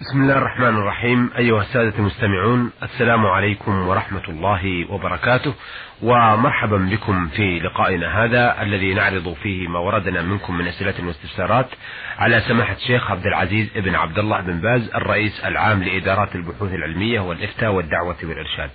بسم الله الرحمن الرحيم. أيها السادة المستمعون السلام عليكم ورحمة الله وبركاته. ومرحبا بكم في لقائنا هذا الذي نعرض فيه ما وردنا منكم من أسئلة واستفسارات على سماحة الشيخ عبد العزيز ابن عبد الله بن باز الرئيس العام لإدارات البحوث العلمية والإفتاء والدعوة والإرشاد.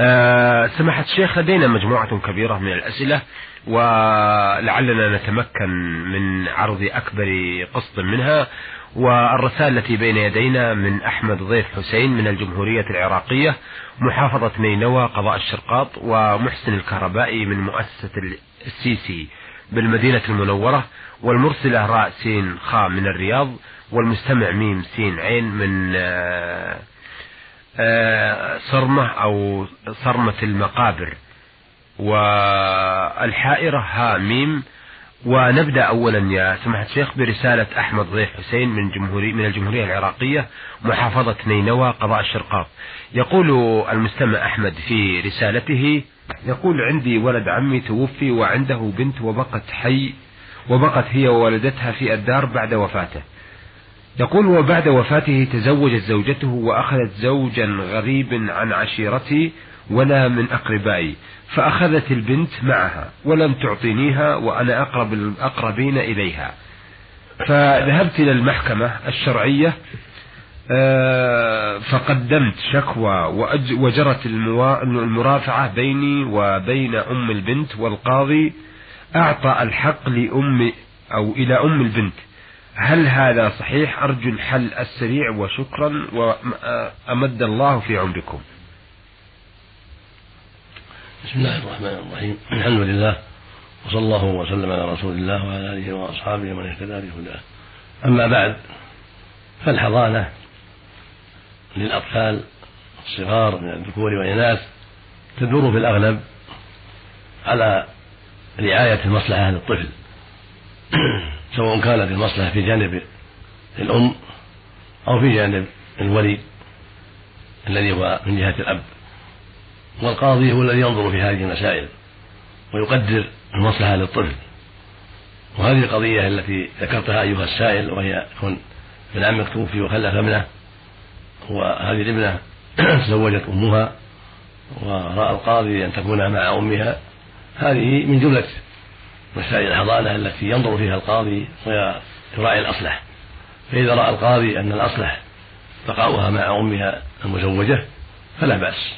أه سماحة الشيخ لدينا مجموعة كبيرة من الأسئلة ولعلنا نتمكن من عرض أكبر قسط منها. والرسالة التي بين يدينا من أحمد ضيف حسين من الجمهورية العراقية محافظة نينوى قضاء الشرقاط ومحسن الكهربائي من مؤسسة السيسي بالمدينة المنورة والمرسلة راء سين خا من الرياض والمستمع ميم سين عين من آه، آه، صرمة أو صرمة المقابر. والحائرة ها ميم ونبدأ أولا يا سماحة الشيخ برسالة أحمد ضيف حسين من جمهوري من الجمهورية العراقية محافظة نينوى قضاء الشرقاط يقول المستمع أحمد في رسالته يقول عندي ولد عمي توفي وعنده بنت وبقت حي وبقت هي وولدتها في الدار بعد وفاته. يقول وبعد وفاته تزوجت زوجته وأخذت زوجا غريب عن عشيرتي ولا من أقربائي فأخذت البنت معها ولم تعطينيها وأنا أقرب الأقربين إليها. فذهبت إلى المحكمة الشرعية آه، فقدمت شكوى وجرت المرافعة بيني وبين أم البنت والقاضي أعطى الحق لأم أو إلى أم البنت. هل هذا صحيح؟ أرجو الحل السريع وشكرا وأمد الله في عمركم. بسم الله الرحمن الرحيم. الحمد لله وصلى الله وسلم على رسول الله وعلى آله وأصحابه ومن اهتدى بهداه. أما بعد فالحضانة للأطفال الصغار من الذكور والإناث تدور في الأغلب على رعاية المصلحة للطفل. سواء كانت المصلحة في جانب الأم أو في جانب الولي الذي هو من جهة الأب. والقاضي هو الذي ينظر في هذه المسائل ويقدر المصلحة للطفل. وهذه القضية التي ذكرتها أيها السائل وهي كون ابن عمك توفي وخلف ابنه وهذه الابنة تزوجت أمها ورأى القاضي أن تكون مع أمها. هذه من جملة مسائل الحضانة التي ينظر فيها القاضي ويراعي الأصلح. فإذا رأى القاضي أن الأصلح بقاؤها مع أمها المزوجة فلا بأس.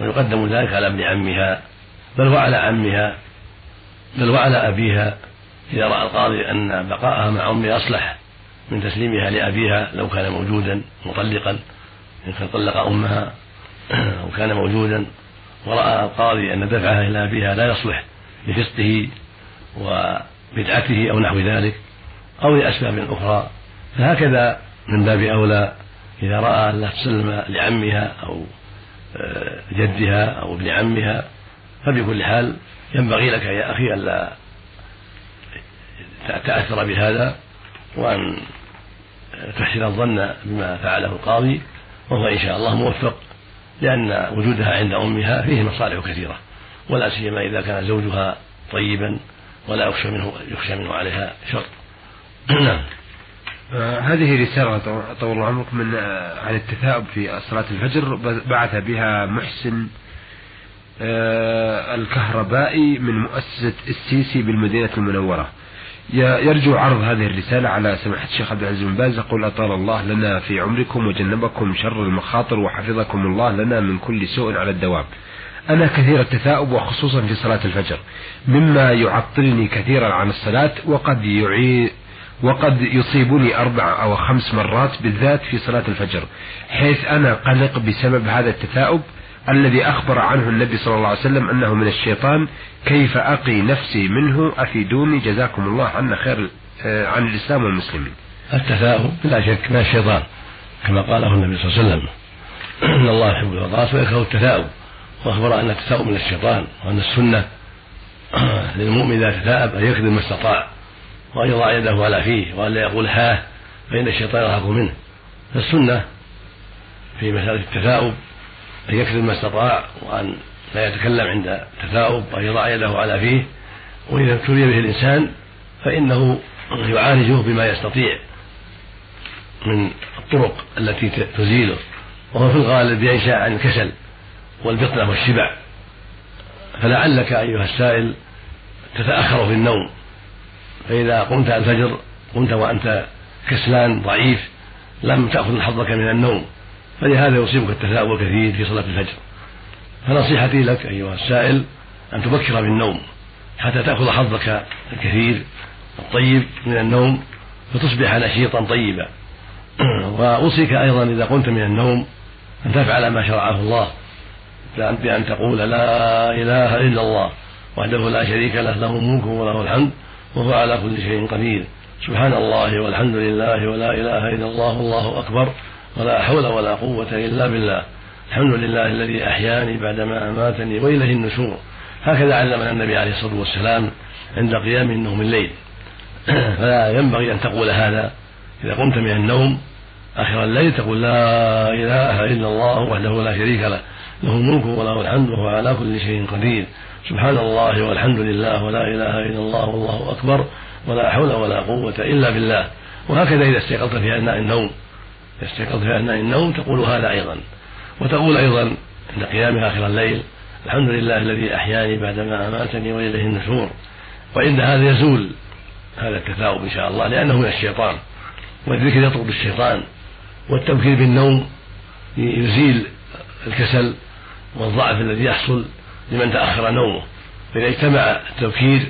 ويقدم ذلك على ابن عمها بل وعلى عمها بل وعلى أبيها إذا رأى القاضي أن بقاءها مع أمها أصلح من تسليمها لأبيها لو كان موجودا مطلقا إن كان طلق أمها أو كان موجودا ورأى القاضي أن دفعها إلى أبيها لا يصلح لفسقه وبدعته أو نحو ذلك أو لأسباب أخرى. فهكذا من باب أولى إذا رأى أن لا تسلم لعمها أو جدها أو ابن عمها. فبكل حال ينبغي لك يا أخي ألا تأثر بهذا وأن تحسن الظن بما فعله القاضي وهو إن شاء الله موفق لأن وجودها عند أمها فيه مصالح كثيرة ولا سيما إذا كان زوجها طيبا ولا يخشى منه يخشى منه عليها شر. نعم. آه، هذه رسالة طول عمرك من آه، عن التثاؤب في صلاة الفجر. بعث بها محسن آه، الكهربائي من مؤسسة السيسي بالمدينة المنورة. يرجو عرض هذه الرسالة على سماحة الشيخ عبد العزيز بن باز. يقول أطال الله لنا في عمركم وجنبكم شر المخاطر وحفظكم الله لنا من كل سوء على الدوام أنا كثير التثاؤب وخصوصا في صلاة الفجر. مما يعطلني كثيرا عن الصلاة وقد وقد يصيبني أربع أو خمس مرات بالذات في صلاة الفجر حيث أنا قلق بسبب هذا التثاؤب الذي أخبر عنه النبي صلى الله عليه وسلم أنه من الشيطان كيف أقي نفسي منه؟ أفيدوني جزاكم الله عنا خير آه، عن الإسلام والمسلمين. التثاؤب لا شك من الشيطان كما قاله النبي صلى الله عليه وسلم. إن الله يحب الغاص ويكره التثاؤب. وأخبر أن التثاؤب من الشيطان وأن السنة للمؤمن إذا تثاءب أن يكذب ما استطاع. وأن يضع يده على فيه وأن لا يقول ها فإن الشيطان يرهق منه. فالسنة في مسألة التثاؤب أن يكذب ما استطاع وأن لا يتكلم عند التثاؤب وأن يضع يده على فيه. وإذا ابتلي به الإنسان فإنه يعالجه بما يستطيع من الطرق التي تزيله. وهو في الغالب ينشأ عن الكسل والبطنة والشبع. فلعلك أيها السائل تتأخر في النوم. فإذا قمت الفجر قمت وأنت كسلان ضعيف لم تأخذ حظك من النوم فلهذا يصيبك التثاؤب الكثير في صلاة الفجر. فنصيحتي لك أيها السائل أن تبكر بالنوم حتى تأخذ حظك الكثير الطيب من النوم فتصبح نشيطا طيبا. وأوصيك أيضا إذا قمت من النوم أن تفعل ما شرعه الله بأن تقول لا إله إلا الله وحده لا شريك له له الملك وله الحمد وهو على كل شيء قدير. سبحان الله والحمد لله ولا إله إلا الله والله أكبر ولا حول ولا قوة إلا بالله. الحمد لله الذي أحياني بعدما أماتني واليه النشور. هكذا علمنا النبي عليه الصلاة والسلام عند قيام النوم الليل. فلا ينبغي أن تقول هذا. إذا قمت من النوم آخر الليل تقول لا إله إلا الله وحده لا شريك له. له الملك وله الحمد وهو على كل شيء قدير. سبحان الله والحمد لله ولا إله إلا الله والله أكبر ولا حول ولا قوة إلا بالله. وهكذا إذا استيقظت في أثناء النوم. إذا استيقظت في أثناء النوم تقول هذا أيضا. وتقول أيضا عند قيامك آخر الليل الحمد لله الذي أحياني بعدما أماتني وإليه النشور. وعند هذا يزول هذا التثاؤب إن شاء الله لأنه من الشيطان. والذكر يطرد الشيطان. والتبكير بالنوم يزيل الكسل والضعف الذي يحصل لمن تأخر نومه. فإذا اجتمع التبكير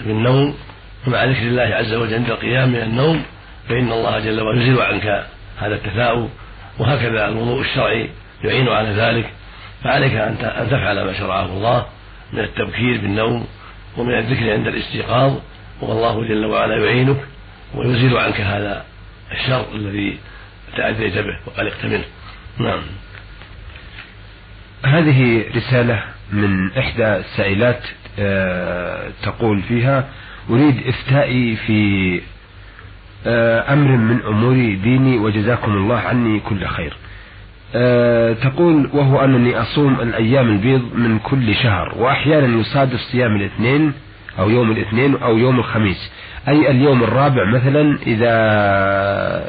بالنوم مع ذكر الله عز وجل عند القيام من النوم فإن الله جل وعلا يزيل عنك هذا التثاؤب وهكذا الوضوء الشرعي يعين على ذلك. فعليك أن تفعل ما شرعه الله من التبكير بالنوم ومن الذكر عند الاستيقاظ والله جل وعلا يعينك ويزيل عنك هذا الشر الذي تأذيت به وقلقت منه. نعم. هذه رسالة من إحدى السائلات آه، تقول فيها أريد إفتائي في آه، أمر من أمور ديني وجزاكم الله عني كل خير. آه، تقول وهو أنني أصوم الأيام البيض من كل شهر وأحيانا يصادف صيام الاثنين أو يوم الاثنين أو يوم الخميس. أي اليوم الرابع مثلا إذا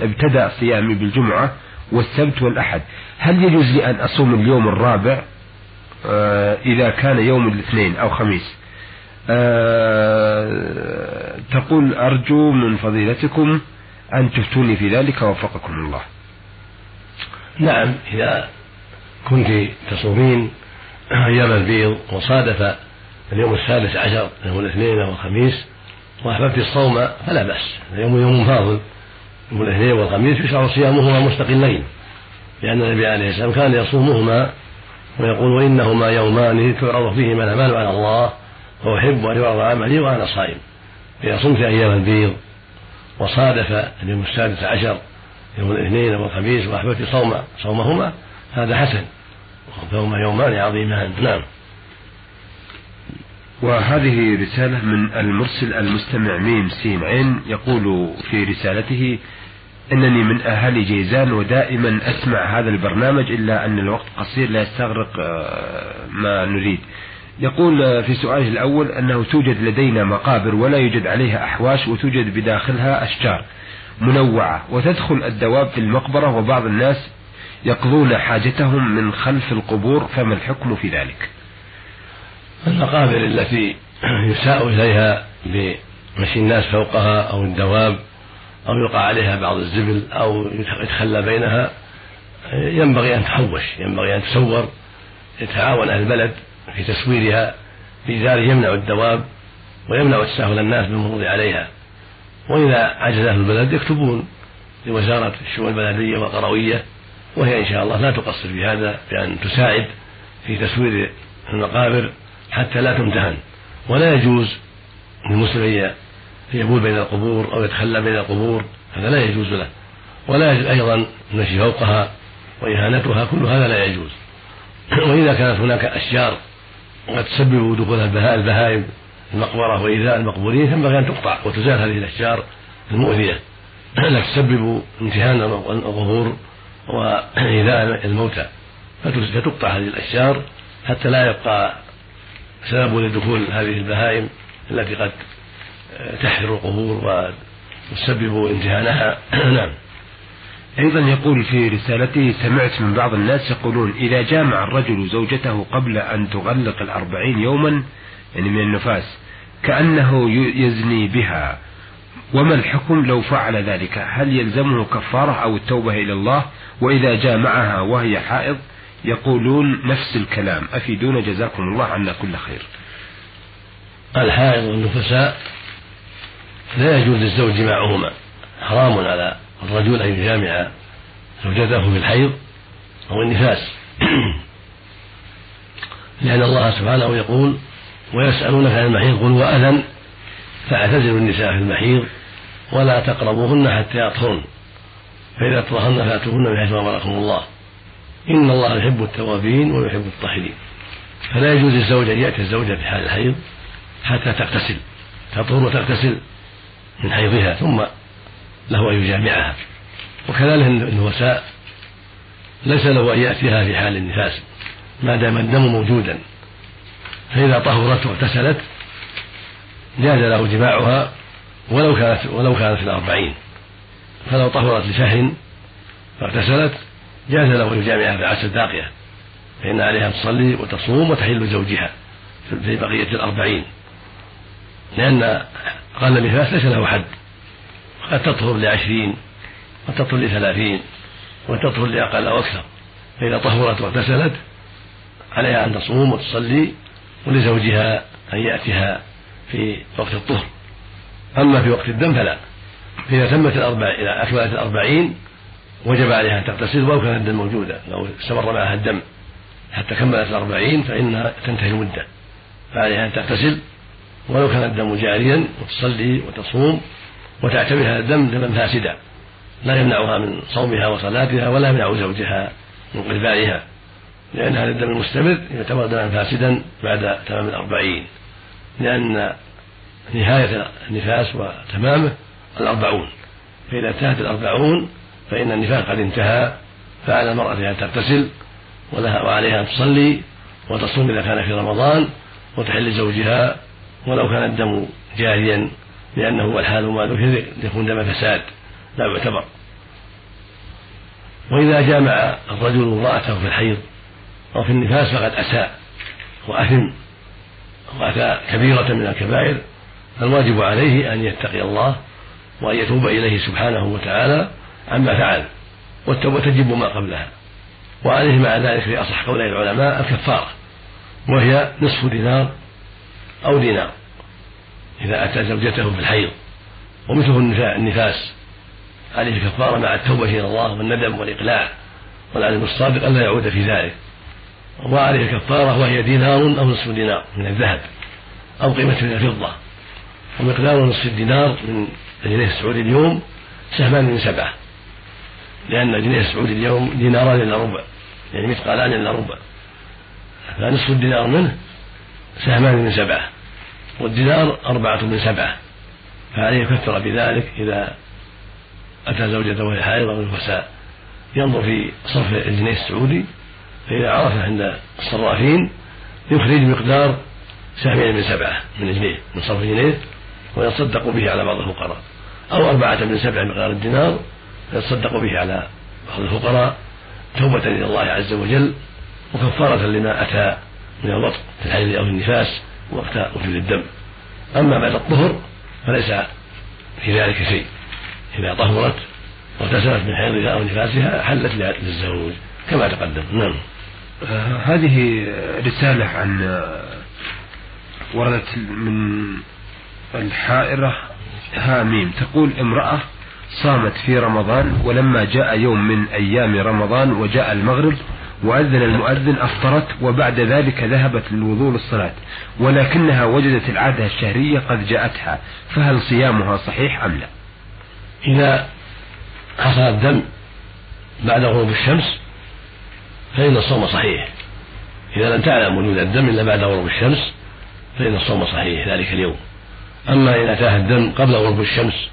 ابتدأ صيامي بالجمعة والسبت والأحد. هل يجوز لي أن أصوم اليوم الرابع؟ آه، إذا كان يوم الاثنين أو خميس. آه، تقول أرجو من فضيلتكم أن تفتوني في ذلك ووفقكم الله. نعم إذا كنت تصومين أيام البيض وصادف اليوم السادس عشر يوم الاثنين أو الخميس وأحببت الصوم فلا بأس. اليوم يوم فاضل. يوم الاثنين والخميس يشرع صيامهما مستقلين لأن النبي عليه السلام كان يصومهما ويقول وإنهما يومان تعرض فيهما الاعمال على الله وأحب أن يعرض عملي وأنا صائم. إذا صمت أيام البيض وصادف اليوم السادس عشر يوم الاثنين والخميس وأحببت صوم صومهما هذا حسن. فهما يومان عظيمان. نعم. وهذه رسالة من المرسل المستمع ميم سين عين يقول في رسالته إنني من أهالي جيزان ودائما أسمع هذا البرنامج إلا أن الوقت قصير لا يستغرق آه، ما نريد يقول في سؤاله الأول أنه توجد لدينا مقابر ولا يوجد عليها أحواش وتوجد بداخلها أشجار منوعة وتدخل الدواب في المقبرة وبعض الناس يقضون حاجتهم من خلف القبور فما الحكم في ذلك؟ المقابر التي يساء إليها بمشي الناس فوقها أو الدواب أو يلقى عليها بعض الزبل أو يتخلى بينها ينبغي أن تحوش ينبغي أن تسور يتعاون أهل البلد في تسويرها في ذلك يمنع الدواب ويمنع تساهل الناس بالمرور عليها. وإذا عجز أهل البلد يكتبون لوزارة الشؤون البلدية والقروية وهي إن شاء الله لا تقصر في هذا بأن تساعد في تسوير المقابر حتى لا تمتهن. ولا يجوز للمسلم يبول بين القبور أو يتخلى بين القبور هذا لا يجوز له. ولا يجوز أيضا المشي فوقها وإهانتها كل هذا لا يجوز. وإذا كانت هناك أشجار قد تسبب دخول البهائم المقبرة وإيذاء المقبورين ينبغي أن تقطع وتزال هذه الأشجار المؤذية. التي تسبب امتهان القبور وإيذاء الموتى. فتقطع هذه الأشجار حتى لا يبقى سبب لدخول هذه البهائم التي قد تحفر القبور وتسبب امتهانها نعم. أيضا يقول في رسالته سمعت من بعض الناس يقولون إذا جامع الرجل زوجته قبل أن تغلق الأربعين يوما يعني من النفاس كأنه يزني بها وما الحكم لو فعل ذلك؟ هل يلزمه كفارة أو التوبة إلى الله؟ وإذا جامعها وهي حائض يقولون نفس الكلام. أفيدونا؟ جزاكم الله عنا كل خير. الحائض والنفساء لا يجوز للزوج جماعهما حرام على الرجل أن يجامع زوجته في الحيض أو النفاس. لأن الله سبحانه يقول ويسألونك عن المحيض قل وأذن فاعتزلوا النساء في المحيض ولا تقربوهن حتى يطهرن فإذا تطهرن فأتوهن من حيث أمركم الله. إن الله يحب التوابين ويحب الطاهرين. فلا يجوز للزوج أن يأتي الزوجة في حال الحيض حتى تغتسل تطهر وتغتسل. من حيضها ثم له أن يجامعها. وكذلك النساء ليس له أن يأتيها في حال النفاس ما دام الدم موجودا. فإذا طهرت واغتسلت جاز له جماعها ولو كانت ولو كانت في الأربعين. فلو طهرت لشهر واغتسلت جاز له أن يجامعها في العشر الباقية. فإن عليها تصلي وتصوم وتحل زوجها في بقية الأربعين. لأن قال النفاس ليس له حد. قد تطهر لعشرين قد تطهر لثلاثين وتطهر لأقل أو أكثر. فإذا طهرت واغتسلت عليها أن تصوم وتصلي ولزوجها أن يأتيها في وقت الطهر. أما في وقت الدم فلا. فإذا تمت الأربع إذا أكملت الأربعين وجب عليها أن تغتسل ولو كان الدم موجودا لو استمر معها الدم حتى كملت الأربعين فإنها تنتهي المدة. فعليها أن تغتسل ولو كان الدم جاريا وتصلي وتصوم وتعتبر هذا الدم دما فاسدا لا يمنعها من صومها وصلاتها ولا يمنع زوجها من قربائها لأن هذا الدم المستمر يعتبر دما فاسدا بعد تمام الأربعين لأن نهاية النفاس وتمامه الأربعون فإذا انتهت الأربعون فإن النفاس قد انتهى فعلى المرأة أن تغتسل ولها وعليها أن تصلي وتصوم إذا كان في رمضان وتحل زوجها ولو كان الدم جاريا لأنه الحال ما ذكر يكون دم فساد لا يعتبر. وإذا جامع الرجل امرأته في الحيض أو في النفاس فقد أساء وأثم وأتى كبيرة من الكبائر فالواجب عليه أن يتقي الله وأن يتوب إليه سبحانه وتعالى عما فعل والتوبة تجب ما قبلها. وعليه مع ذلك في أصح قولي العلماء الكفارة وهي نصف دينار أو دينار. إذا أتى زوجته في الحيض ومثله النفاس. عليه الكفارة مع التوبة إلى الله والندم والإقلاع والعزم الصادق ألا يعود في ذلك. وعليه الكفارة وهي دينار أو نصف دينار من الذهب أو قيمة من الفضة. ومقدار نصف الدينار من الجنيه السعودي اليوم سهمان من سبعة. لأن الجنيه السعودي اليوم ديناران إلا ربع يعني مثقالان إلا ربع. فنصف الدينار منه سهمان من سبعة. والدينار أربعة من سبعة فعليه يكفر بذلك إذا أتى زوجته وهي حائض أو نفساء ينظر في صرف الجنيه السعودي فإذا عرف عند الصرافين يخرج مقدار سهمين من سبعة من الجنيه من صرف الجنيه ويتصدق به على بعض الفقراء. أو أربعة من سبع مقدار الدينار فيتصدق به على بعض الفقراء توبة إلى الله عز وجل وكفارة لما أتى من الوطء في الحيض أو النفاس وقت وجود الدم. أما بعد الطهر فليس في ذلك شيء. إذا طهرت واغتسلت من حيضها أو نفاسها حلت للزوج كما تقدم. نعم. آه هذه رسالة عن آه، وردت من الحائرة هاميم. تقول امرأة صامت في رمضان ولما جاء يوم من أيام رمضان وجاء المغرب وأذن المؤذن أفطرت وبعد ذلك ذهبت للوضوء للصلاة ولكنها وجدت العادة الشهرية قد جاءتها فهل صيامها صحيح أم لا؟ إذا حصل الدم بعد غروب الشمس فإن الصوم صحيح. إذا لم تعلم وجود الدم إلا بعد غروب الشمس فإن الصوم صحيح ذلك اليوم. أما إن أتاها الدم قبل غروب الشمس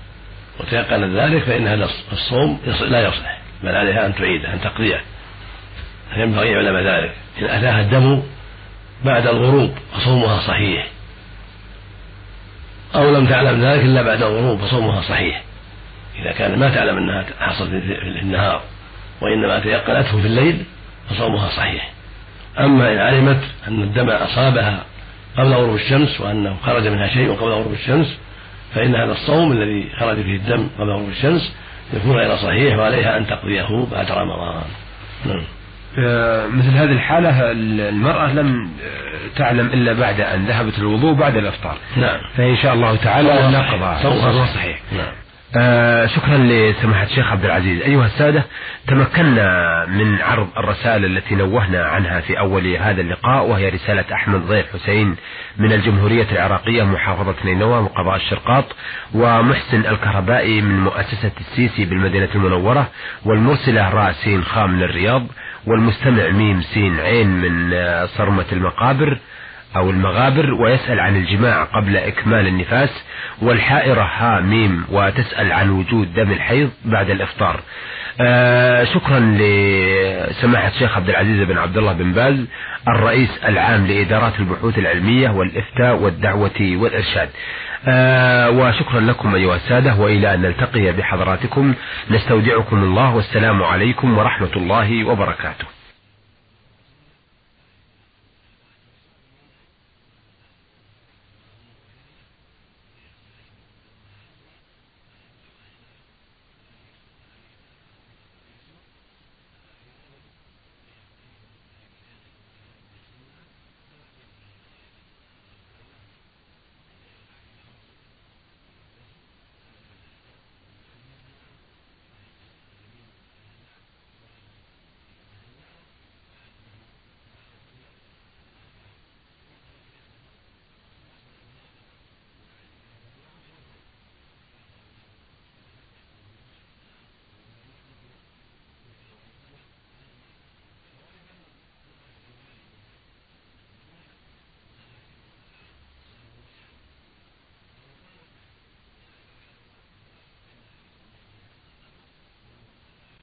وتيقن ذلك فإن هذا الصوم لا يصلح بل عليها أن تعيده أن تقضيه. فينبغي يعلم ذلك. إن أتاها الدم بعد الغروب فصومها صحيح. أو لم تعلم ذلك إلا بعد الغروب فصومها صحيح. إذا كان ما تعلم أنها حصلت في النهار وإنما تيقنته في الليل فصومها صحيح. أما إن علمت أن الدم أصابها قبل غروب الشمس وأنه خرج منها شيء قبل غروب الشمس فإن هذا الصوم الذي خرج فيه الدم قبل غروب الشمس يكون غير صحيح وعليها أن تقضيه بعد رمضان. نعم. مثل هذه الحالة المرأة لم تعلم إلا بعد أن ذهبت الوضوء بعد الإفطار. نعم. فإن شاء الله تعالى نقضى صومها صحيح. نعم. آه شكرا لسماحة الشيخ عبد العزيز. أيها السادة تمكنا من عرض الرسائل التي نوهنا عنها في أول هذا اللقاء وهي رسالة أحمد ضيف حسين من الجمهورية العراقية محافظة نينوى وقضاء الشرقاط ومحسن الكهربائي من مؤسسة السيسي بالمدينة المنورة والمرسلة راء سين خام من الرياض. والمستمع ميم سين عين من صرمة المقابر أو المغابر ويسأل عن الجماع قبل إكمال النفاس والحائرة ها ميم وتسأل عن وجود دم الحيض بعد الإفطار. آه شكرا لسماحة الشيخ عبد العزيز بن عبد الله بن باز الرئيس العام لإدارات البحوث العلمية والإفتاء والدعوة والإرشاد. آه وشكرا لكم أيها السادة وإلى أن نلتقي بحضراتكم. نستودعكم الله والسلام عليكم ورحمة الله وبركاته.